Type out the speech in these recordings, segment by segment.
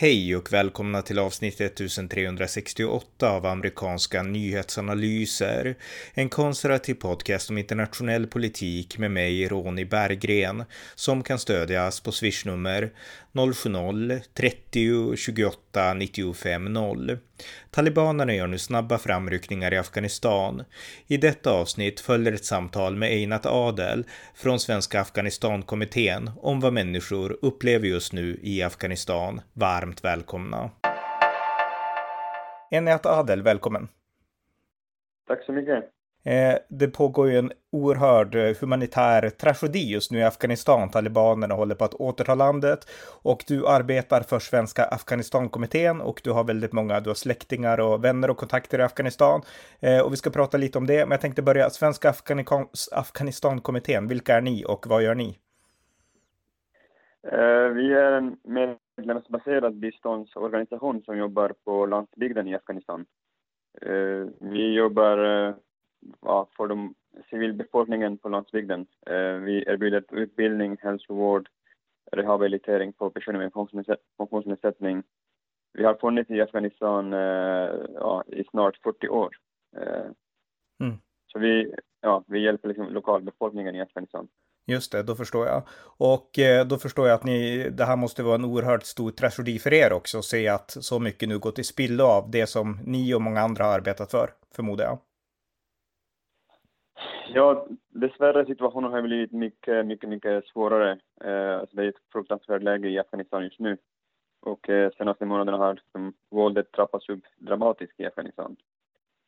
Hej och välkomna till avsnitt 1368 av amerikanska nyhetsanalyser. En konservativ podcast om internationell politik med mig, Ronny Berggren, som kan stödjas på swishnummer 070-30 28 95 0. Talibanerna gör nu snabba framryckningar i Afghanistan. I detta avsnitt följer ett samtal med Einat Adel från Svenska Afghanistankommittén om vad människor upplever just nu i Afghanistan. Varmt välkomna! Einat Adel, välkommen! Tack så mycket! Eh, det pågår ju en oerhörd eh, humanitär tragedi just nu i Afghanistan. Talibanerna håller på att återta landet och du arbetar för Svenska Afghanistankommittén och du har väldigt många, du har släktingar och vänner och kontakter i Afghanistan. Eh, och vi ska prata lite om det, men jag tänkte börja. Svenska Afghanistankommittén, vilka är ni och vad gör ni? Vi är en medlemsbaserad biståndsorganisation som jobbar på landsbygden i Afghanistan. Vi jobbar ja, för de civilbefolkningen på landsbygden. Eh, vi erbjuder utbildning, hälsovård, rehabilitering för personer med funktionsnedsättning. Vi har funnits i Afghanistan eh, ja, i snart 40 år. Eh, mm. Så vi, ja, vi hjälper liksom lokalbefolkningen i Afghanistan. Just det, då förstår jag. Och då förstår jag att ni, det här måste vara en oerhört stor tragedi för er också, att se att så mycket nu går till spillo av det som ni och många andra har arbetat för, förmodar jag. Ja, dessvärre situationen har blivit mycket, mycket, mycket svårare. Eh, alltså det är ett fruktansvärt läge i Afghanistan just nu. Och eh, senaste månaderna har liksom, våldet trappats upp dramatiskt i Afghanistan.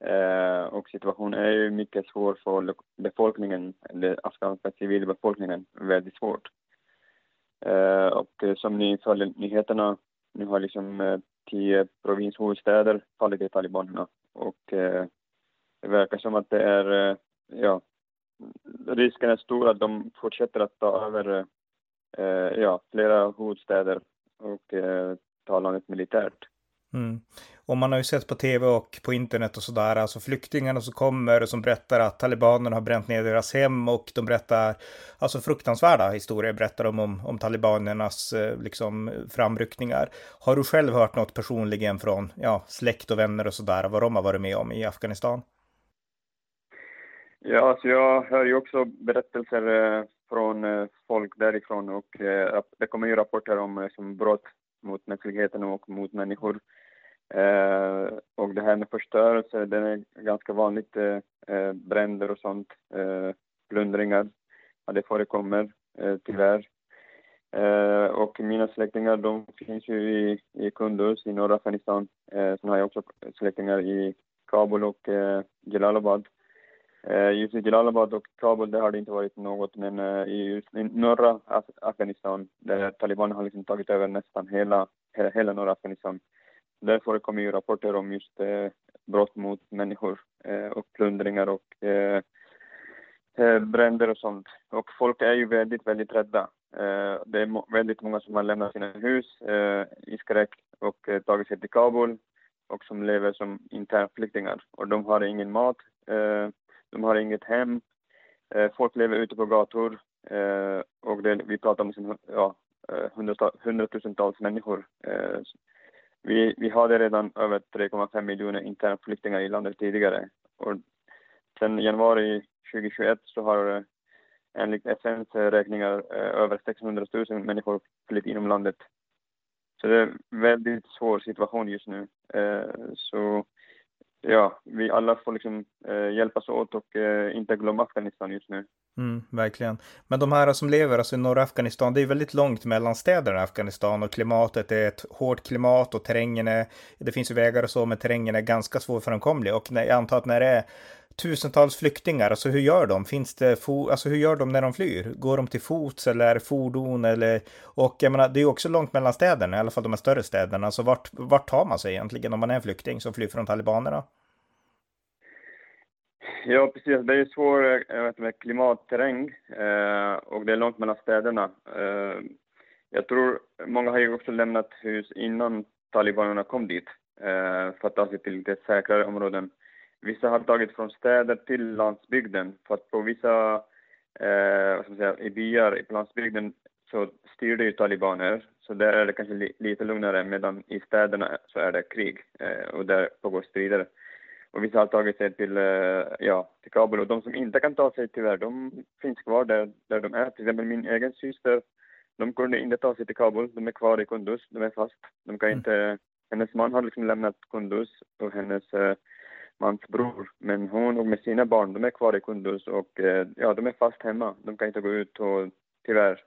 Eh, och situationen är ju mycket svår för befolkningen, den afghanska civilbefolkningen, väldigt svårt. Eh, och eh, som ni följer nyheterna, nu har liksom eh, tio provinshuvudstäder fallit i talibanerna och eh, det verkar som att det är ja, risken är stor att de fortsätter att ta över eh, ja, flera huvudstäder och eh, ta landet militärt. Mm. Och man har ju sett på tv och på internet och sådär, alltså flyktingarna som kommer och som berättar att talibanerna har bränt ner deras hem och de berättar, alltså fruktansvärda historier berättar de om, om talibanernas eh, liksom framryckningar. Har du själv hört något personligen från ja, släkt och vänner och sådär, vad de har varit med om i Afghanistan? Ja, alltså jag hör ju också berättelser eh, från eh, folk därifrån och eh, det kommer ju rapporter om som brott mot mänskligheten och mot människor. Och det här med förstörelse, det är ganska vanligt. Bränder och sånt, plundringar, ja, det förekommer tyvärr. Och mina släktingar, de finns ju i, i Kunduz i norra Afghanistan. Sen har jag också släktingar i Kabul och Jalalabad. Eh, just i Jalalabad och Kabul där har det inte varit något, men eh, i, just, i norra Af Afghanistan där talibanerna har liksom tagit över nästan hela, hela, hela norra Afghanistan. Där förekommer ju rapporter om just eh, brott mot människor eh, och plundringar och eh, eh bränder och sånt. Och folk är ju väldigt, väldigt rädda. Eh, det är väldigt många som har lämnat sina hus eh, i skräck och eh, tagit sig till Kabul och som lever som internflyktingar. Och de har ingen mat. De har inget hem. Eh, folk lever ute på gator eh, och det, vi pratar om liksom, ja, eh, hundratusentals människor. Eh, vi, vi hade redan över 3,5 miljoner internflyktingar i landet tidigare och sen januari 2021 så har eh, enligt FNs räkningar över 600 000 människor flytt inom landet. Så det är en väldigt svår situation just nu. Så ja, vi alla får liksom eh, hjälpas åt och eh, inte glömma Afghanistan just nu. Mm, verkligen. Men de här som lever alltså i norra Afghanistan, det är väldigt långt mellan städerna i Afghanistan och klimatet är ett hårt klimat och terrängen är, det finns ju vägar och så, men terrängen är ganska svårframkomlig och när, jag antar att när det är tusentals flyktingar, alltså hur gör de? Finns det, fo alltså hur gör de när de flyr? Går de till fots eller fordon eller? Och jag menar, det är ju också långt mellan städerna, i alla fall de här större städerna, så vart, vart tar man sig egentligen om man är en flykting som flyr från talibanerna? Ja, precis. Det är ju svår vet, klimatterräng eh, och det är långt mellan städerna. Eh, jag tror många har ju också lämnat hus innan talibanerna kom dit eh, för att ta sig till lite säkrare områden. Vissa har tagit från städer till landsbygden för att på vissa, eh, vad ska man säga, i byar på landsbygden så styrde ju talibaner. Så där är det kanske li lite lugnare, medan i städerna så är det krig och där pågår strider. Och vissa har tagit sig till, ja, till Kabul och de som inte kan ta sig tyvärr, de finns kvar där, där de är. Till exempel min egen syster, de kunde inte ta sig till Kabul, de är kvar i Kunduz, de är fast. De kan mm. inte, hennes man har liksom lämnat Kunduz och hennes mans bror. Men hon och med sina barn, de är kvar i Kunduz och eh, ja, de är fast hemma. De kan inte gå ut och tyvärr.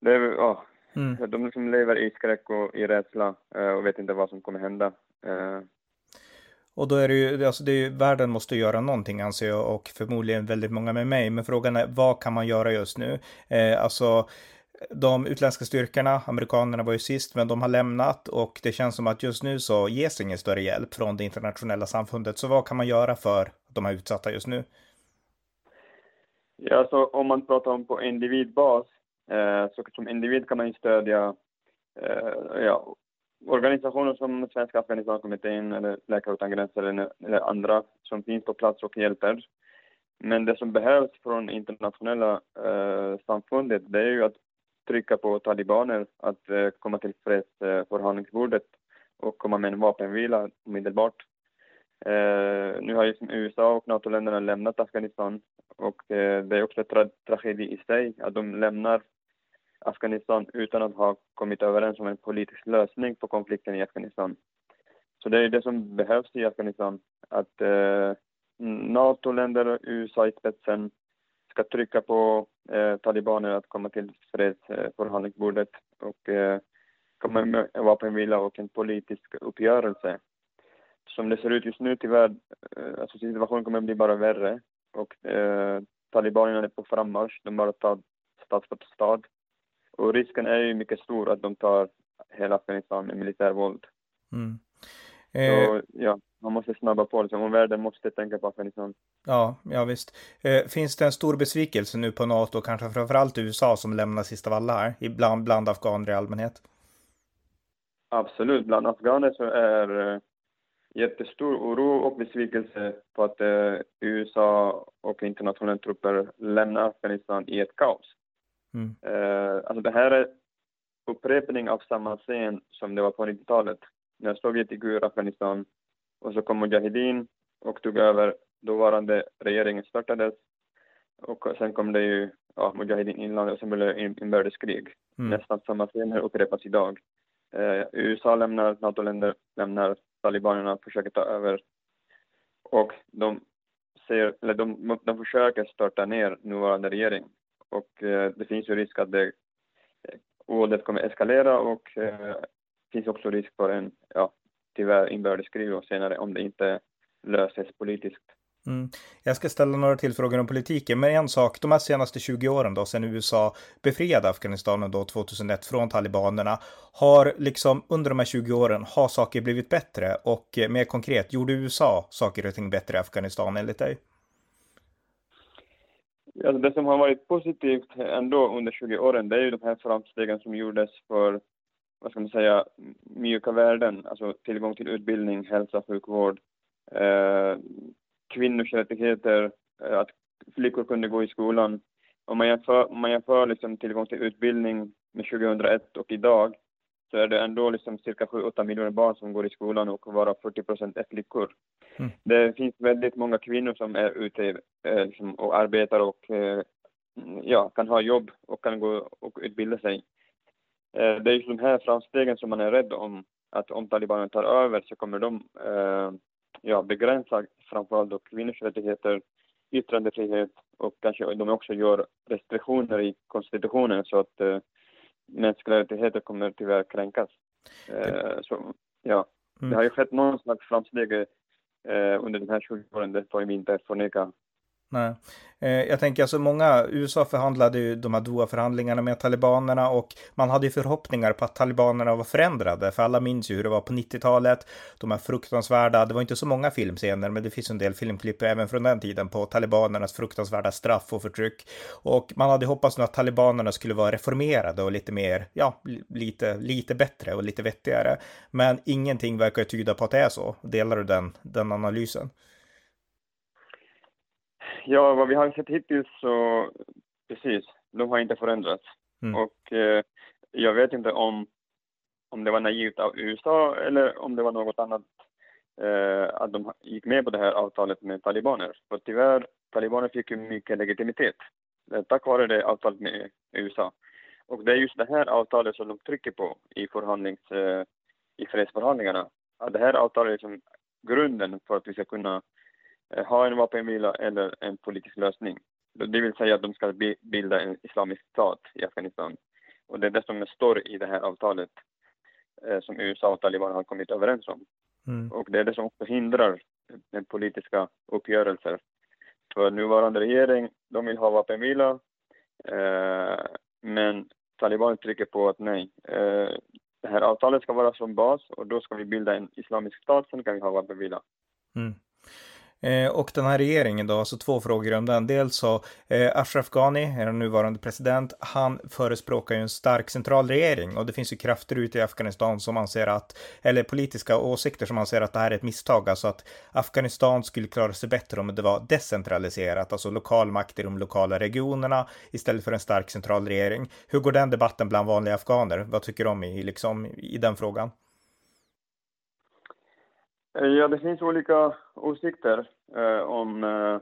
Det är, ja, mm. De liksom lever i skräck och i rädsla eh, och vet inte vad som kommer hända. Eh. Och då är det ju, alltså det är ju, världen måste göra någonting anser jag och förmodligen väldigt många med mig. Men frågan är vad kan man göra just nu? Eh, alltså de utländska styrkorna, amerikanerna var ju sist, men de har lämnat och det känns som att just nu så ges ingen större hjälp från det internationella samfundet. Så vad kan man göra för de här utsatta just nu? Ja, så om man pratar om på individbas, eh, så som individ kan man ju stödja eh, ja, organisationer som Svenska Afghanistankommittén eller Läkare utan gränser eller, eller andra som finns på plats och hjälper. Men det som behövs från internationella eh, samfundet, det är ju att trycka på talibaner att eh, komma till fredsförhandlingsbordet eh, och komma med en vapenvila omedelbart. Eh, nu har ju USA och NATO-länderna lämnat Afghanistan och det är också en tra tragedi i sig att de lämnar Afghanistan utan att ha kommit överens om en politisk lösning på konflikten i Afghanistan. Så det är det som behövs i Afghanistan, att eh, NATO-länder och USA i spetsen ska trycka på eh, talibaner att komma till fredsförhandlingsbordet och eh, komma med en vapenvila och en politisk uppgörelse. Som det ser ut just nu tyvärr, eh, alltså situationen kommer att bli bara värre och eh, talibanerna är på frammarsch, de bara tar stad för stad. Och risken är ju mycket stor att de tar hela Afghanistan med militärvåld. Mm. Eh, så, ja, man måste snabba på liksom. Och världen måste tänka på Afghanistan. Ja, ja visst. Eh, finns det en stor besvikelse nu på NATO, kanske framförallt USA som lämnar sist av alla här, ibland bland afghaner i allmänhet? Absolut, bland afghaner så är eh, jättestor oro och besvikelse på att eh, USA och internationella trupper lämnar Afghanistan i ett kaos. Mm. Eh, alltså det här är upprepning av samma scen som det var på 90-talet när Sovjet gick ur Afghanistan och så kom Mujahedin och tog över dåvarande regeringen störtades och sen kom det ju ja, Mujahedin inland och sen blev det inbördeskrig. Mm. Nästan samma scener upprepas idag. Eh, USA lämnar, NATO-länder lämnar, talibanerna försöker ta över och de ser, eller de, de försöker störta ner nuvarande regering och eh, det finns ju risk att det eh, våldet kommer eskalera och eh, finns också risk för en, ja, tyvärr inbördeskrig och senare om det inte löses politiskt. Mm. Jag ska ställa några till frågor om politiken, men en sak, de här senaste 20 åren då, sedan USA befriade Afghanistan då 2001 från talibanerna, har liksom under de här 20 åren, har saker blivit bättre? Och mer konkret, gjorde USA saker och ting bättre i Afghanistan enligt dig? Alltså det som har varit positivt ändå under 20 åren, det är ju de här framstegen som gjordes för vad ska man säga, mjuka värden, alltså tillgång till utbildning, hälsa, sjukvård, eh, kvinnors rättigheter, eh, att flickor kunde gå i skolan. Om man jämför, om man jämför liksom tillgång till utbildning med 2001 och idag så är det ändå liksom cirka 7-8 miljoner barn som går i skolan och varav 40 procent är flickor. Mm. Det finns väldigt många kvinnor som är ute eh, liksom, och arbetar och eh, ja, kan ha jobb och kan gå och utbilda sig. Eh, det är ju de här framstegen som man är rädd om, att om talibanerna tar över så kommer de eh, ja, begränsa framförallt då kvinnors rättigheter, yttrandefrihet och kanske de också gör restriktioner i konstitutionen så att eh, mänskliga rättigheter kommer tyvärr kränkas. Eh, så, ja, mm. det har ju skett någon slags framsteg eh, under de här 20 åren, det får vi inte förneka. Nej. Eh, jag tänker alltså många, USA förhandlade ju de här Doha-förhandlingarna med talibanerna och man hade ju förhoppningar på att talibanerna var förändrade, för alla minns ju hur det var på 90-talet. De här fruktansvärda, det var inte så många filmscener, men det finns en del filmklipp även från den tiden på talibanernas fruktansvärda straff och förtryck. Och man hade hoppats nu att talibanerna skulle vara reformerade och lite mer, ja, lite, lite bättre och lite vettigare. Men ingenting verkar tyda på att det är så. Delar du den, den analysen? Ja, vad vi har sett hittills så precis, de har inte förändrats. Mm. Och eh, jag vet inte om, om det var naivt av USA eller om det var något annat eh, att de gick med på det här avtalet med talibaner. För tyvärr, talibaner fick ju mycket legitimitet eh, tack vare det avtalet med USA. Och det är just det här avtalet som de trycker på i, förhandlings, eh, i fredsförhandlingarna. Att det här avtalet är liksom grunden för att vi ska kunna ha en vapenvila eller en politisk lösning. Det vill säga att de ska bilda en islamisk stat i Afghanistan. Och det är det som står i det här avtalet eh, som USA och Taliban har kommit överens om. Mm. Och det är det som också hindrar den politiska uppgörelser. För nuvarande regering, de vill ha vapenvila, eh, men Taliban trycker på att nej, eh, det här avtalet ska vara som bas och då ska vi bilda en islamisk stat, sen kan vi ha vapenvila. Mm. Eh, och den här regeringen då, alltså två frågor om den. Dels så, eh, Ashraf Ghani, är den nuvarande president, han förespråkar ju en stark centralregering och det finns ju krafter ute i Afghanistan som anser att, eller politiska åsikter som anser att det här är ett misstag, alltså att Afghanistan skulle klara sig bättre om det var decentraliserat, alltså lokal makt i de lokala regionerna istället för en stark centralregering. Hur går den debatten bland vanliga afghaner? Vad tycker de i, liksom, i den frågan? Eh, ja, det finns olika åsikter eh, om eh,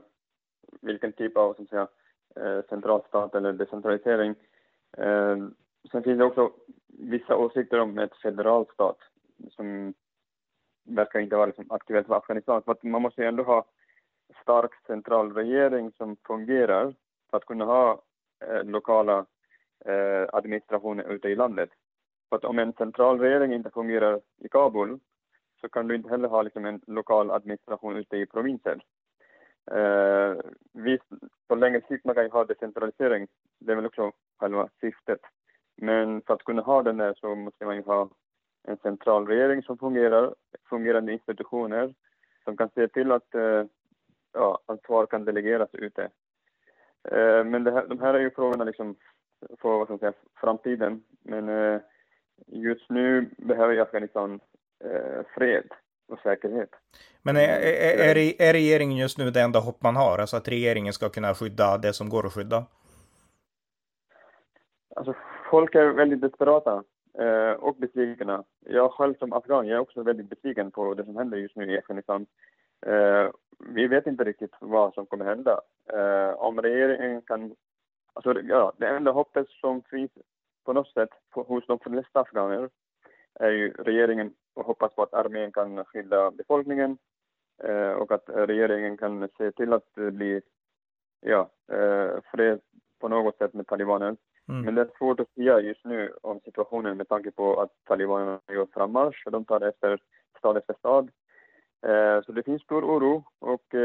vilken typ av så att säga, eh, centralstat eller decentralisering. Eh, sen finns det också vissa åsikter om ett federalt stat som verkar inte vara liksom, aktuellt för Afghanistan. För att man måste ju ändå ha stark central regering som fungerar för att kunna ha eh, lokala eh, administrationer ute i landet. För att om en central regering inte fungerar i Kabul så kan du inte heller ha liksom en lokal administration ute i provinsen. Eh, uh, visst, på längre sikt man kan ju ha decentralisering, det är väl också själva syftet. Men för att kunna ha den där så måste man ju ha en central regering som fungerar, fungerande institutioner som kan se till att uh, ja, ansvar kan delegeras ute. Uh, men det här, de här är ju frågorna liksom för vad ska man säga, framtiden. Men uh, just nu behöver Afghanistan fred och säkerhet. Men är, är, är, är regeringen just nu det enda hopp man har? Alltså att regeringen ska kunna skydda det som går att skydda? Alltså, folk är väldigt desperata eh, och besvikna. Jag själv som afghan, jag är också väldigt besviken på det som händer just nu i Afghanistan. Eh, vi vet inte riktigt vad som kommer hända. Eh, om regeringen kan... Alltså, ja, det enda hoppet som finns på något sätt hos de flesta afghaner är ju regeringen och hoppas på att armén kan skydda befolkningen eh, och att regeringen kan se till att det blir ja, eh, fred på något sätt med talibanerna. Mm. Men det är svårt att säga just nu om situationen med tanke på att talibanerna gör frammarsch och de tar efter stad efter stad. Eh, så det finns stor oro och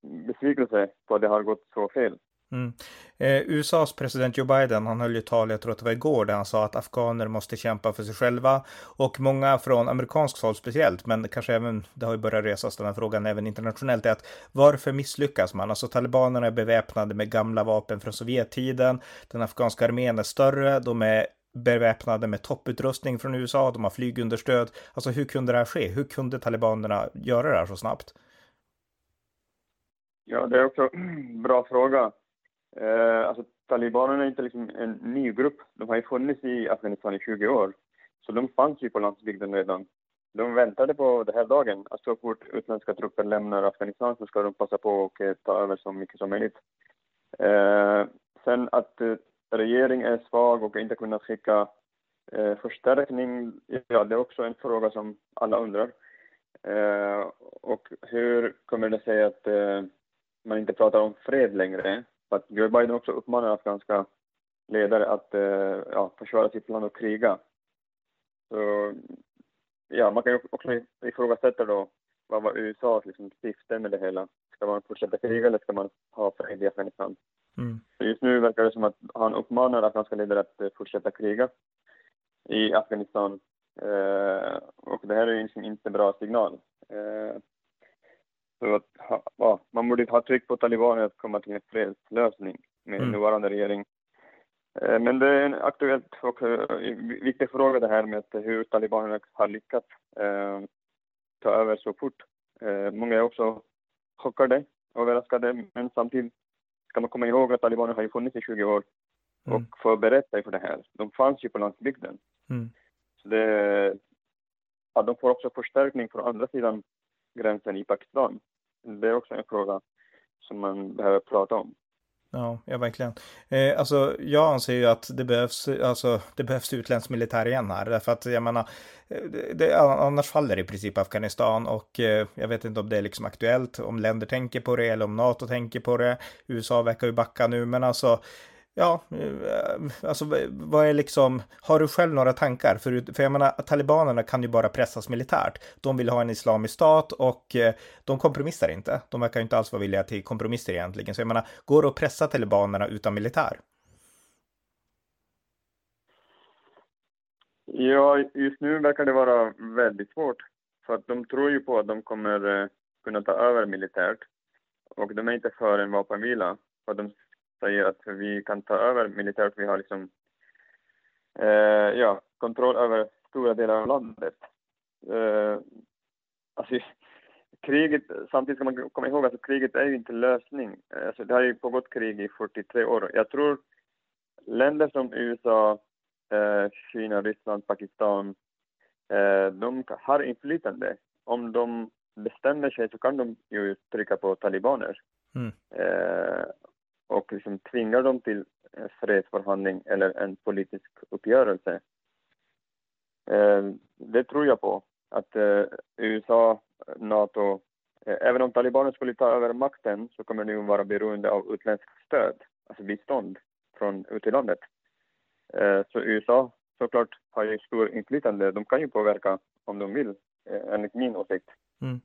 besvikelse på att det har gått så fel. Mm. Eh, USAs president Joe Biden, han höll ju tal, jag tror att det var igår, där han sa att afghaner måste kämpa för sig själva. Och många från amerikansk håll speciellt, men kanske även, det har ju börjat resas den här frågan även internationellt, är att varför misslyckas man? Alltså talibanerna är beväpnade med gamla vapen från Sovjettiden, den afghanska armén är större, de är beväpnade med topputrustning från USA, de har flygunderstöd. Alltså hur kunde det här ske? Hur kunde talibanerna göra det här så snabbt? Ja, det är också en bra fråga. Eh, alltså talibanerna är inte liksom en ny grupp. De har ju funnits i Afghanistan i 20 år. Så de fanns ju på landsbygden redan. De väntade på den här dagen. Att så fort utländska trupper lämnar Afghanistan så ska de passa på att eh, ta över så mycket som möjligt. Eh, sen att eh, regeringen är svag och inte kunnat skicka eh, förstärkning, ja det är också en fråga som alla undrar. Eh, och hur kommer det sig att eh, man inte pratar om fred längre? För att Joe Biden också uppmanar afghanska ledare att eh, ja, försvara sitt land och kriga. Så, ja, man kan också ifrågasätta då vad var USAs liksom, syfte med det hela? Ska man fortsätta kriga eller ska man ha fred i Afghanistan? Mm. Just nu verkar det som att han uppmanar afghanska ledare att eh, fortsätta kriga i Afghanistan. Eh, och det här är ju liksom inte bra signal. Eh, så att, ja, man borde ha tryck på talibanerna att komma till en fredslösning med mm. nuvarande regering. Eh, men det är en aktuellt och eh, viktig fråga det här med hur talibanerna har lyckats eh, ta över så fort. Eh, många är också chockade, överraskade, men samtidigt ska man komma ihåg att talibanerna har ju funnits i 20 år. och förberett sig för det här. De fanns ju på landsbygden. Mm. Så det, ja, de får också förstärkning från andra sidan gränsen i Pakistan. Det är också en fråga som man behöver prata om. Ja, ja verkligen. Eh, alltså, jag anser ju att det behövs, alltså, det behövs utländsk militär igen här, därför att jag menar, eh, det, det, annars faller i princip Afghanistan och eh, jag vet inte om det är liksom aktuellt, om länder tänker på det eller om NATO tänker på det. USA verkar ju backa nu, men alltså, Ja, eh, alltså vad är liksom, har du själv några tankar? För, för jag menar, talibanerna kan ju bara pressas militärt. De vill ha en islamisk stat och eh, de kompromissar inte. De verkar inte alls vara villiga till kompromisser egentligen. Så jag menar, går det att pressa talibanerna utan militär? Ja, just nu verkar det vara väldigt svårt. För att de tror ju på att de kommer eh, kunna ta över militärt. Och de är inte för en vapenvila. För de säger att vi kan ta över militärt. Vi har liksom eh, ja, kontroll över stora delar av landet. Eh, alltså, kriget, samtidigt ska man komma ihåg att kriget är ju inte lösning. Alltså, det har ju pågått krig i 43 år. Jag tror länder som USA, eh, Kina, Ryssland, Pakistan, eh, de har inflytande. Om de bestämmer sig så kan de ju trycka på talibaner. Mm. Eh, och liksom tvingar dem till fredsförhandling eller en politisk uppgörelse. Eh, det tror jag på, att eh, USA, NATO, eh, även om talibanerna skulle ta över makten så kommer de vara beroende av utländskt stöd, alltså bistånd från utlandet. Eh, så USA såklart har ju stor inflytande, de kan ju påverka om de vill, eh, enligt min åsikt. Mm.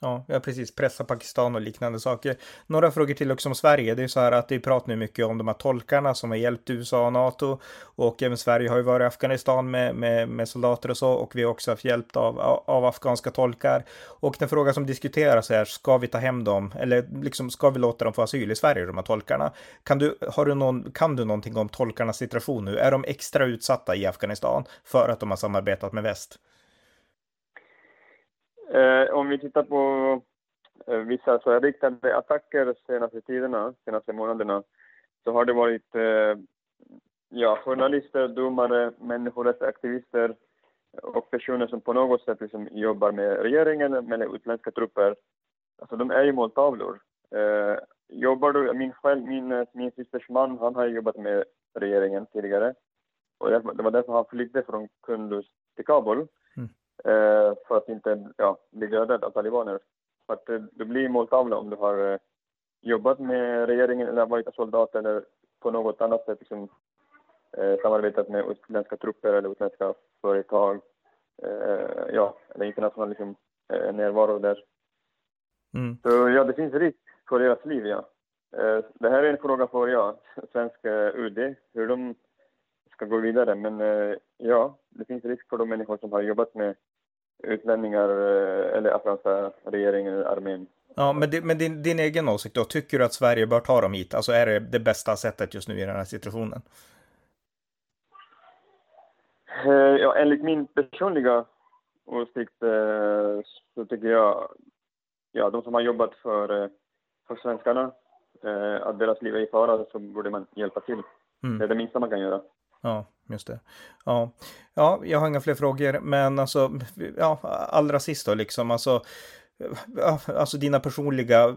Ja, ja, precis. Pressa Pakistan och liknande saker. Några frågor till också om Sverige. Det är så här att det pratar nu mycket om de här tolkarna som har hjälpt USA och NATO. Och även Sverige har ju varit i Afghanistan med, med, med soldater och så. Och vi har också haft hjälp av, av afghanska tolkar. Och den fråga som diskuteras är, ska vi ta hem dem? Eller liksom, ska vi låta dem få asyl i Sverige, de här tolkarna? Kan du, har du någon, kan du någonting om tolkarnas situation nu? Är de extra utsatta i Afghanistan för att de har samarbetat med väst? Eh, om vi tittar på eh, vissa så riktade attacker senaste tiderna, senaste månaderna, så har det varit eh, ja, journalister, domare, människorättsaktivister och personer som på något sätt liksom jobbar med regeringen, eller utländska trupper. Alltså de är ju måltavlor. Eh, jobbar du, min, själv, min, min systers man, han har jobbat med regeringen tidigare. Och det var därför han flydde från Kunduz till Kabul. Mm för att inte ja, bli dödad av talibaner. För att eh, du blir måltavla om du har eh, jobbat med regeringen eller varit soldat eller på något annat sätt liksom, samarbetat med utländska trupper eller utländska företag. ja, eller internationell liksom, närvaro där. Mm. Så ja, det finns risk för deras liv, ja. Det här är en fråga för ja, svenska UD, hur de ska gå vidare. Men ja, det finns risk för de människor som har jobbat med utlänningar eh, eller afghanska regeringen eller armén. Ja, men, det, men din, din, egen åsikt då? Tycker du att Sverige bör ta dem hit? Alltså är det det bästa sättet just nu i den här situationen? Eh, ja, enligt min personliga åsikt eh, så tycker jag, ja, de som har jobbat för, för svenskarna, att deras liv är i fara, så borde man hjälpa till. Mm. Det är det minsta man kan göra. Ja, just det. Ja, ja jag har inga fler frågor, men alltså, ja, allra sist då liksom, alltså, alltså dina personliga,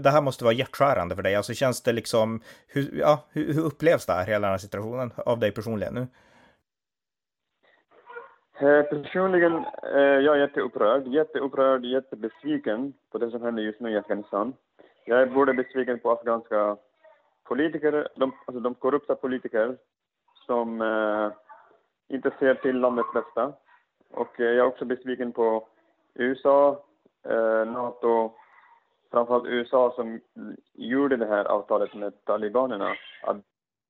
det här måste vara hjärtskärande för dig, alltså känns det liksom, hur, ja, hur, hur upplevs det här, hela den här situationen av dig personligen nu? Eh, personligen, eh, jag är jag jätteupprörd, jätteupprörd, jättebesviken på det som händer just nu i Afghanistan. Jag är både besviken på afghanska politiker, de, alltså de korrupta politiker som eh, inte ser till landets bästa. Och eh, jag är också besviken på USA, eh, NATO, framförallt USA som gjorde det här avtalet med talibanerna. Att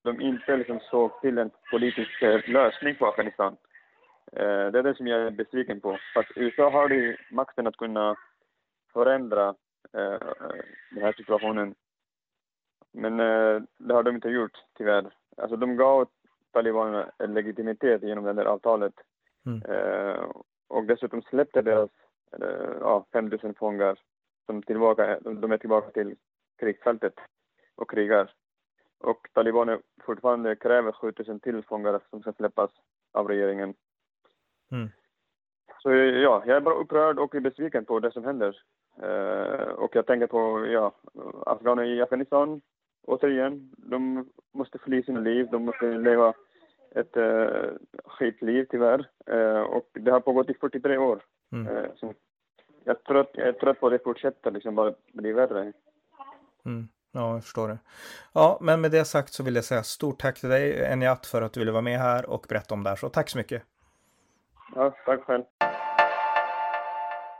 de inte liksom såg till en politisk eh, lösning på Afghanistan. Eh, det är det som jag är besviken på. För att USA har ju makten att kunna förändra eh, den här situationen. Men eh, det har de inte gjort, tyvärr. Alltså de gav talibanerna legitimitet genom det där avtalet. Mm. Eh, och dessutom släppte deras eh, ja, 5 000 fångar som tillbaka, de är tillbaka till krigsfältet och krigar. och talibaner fortfarande kräver 7000 till fångar som ska släppas av regeringen. Mm. Så ja, jag är bara upprörd och besviken på det som händer. Uh, och jag tänker på, ja, afghaner i Afghanistan, återigen, de måste fly sina liv, de måste leva ett uh, skitliv tyvärr. Uh, och det har pågått i 43 år. Mm. Så jag, är trött, jag är trött på att det fortsätter, liksom bara blir värre. Mm. Ja, jag förstår det. Ja, men med det sagt så vill jag säga stort tack till dig, Eniat, för att du ville vara med här och berätta om det här. Så tack så mycket. Ja, tack själv.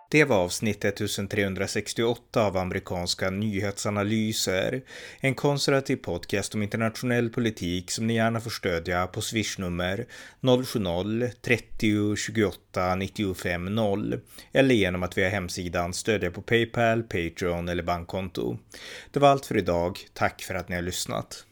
Det var avsnitt 1368 av amerikanska nyhetsanalyser. En konservativ podcast om internationell politik som ni gärna får stödja på swishnummer 070-30 28 95 0 eller genom att via hemsidan stödja på Paypal, Patreon eller bankkonto. Det var allt för idag. Tack för att ni har lyssnat.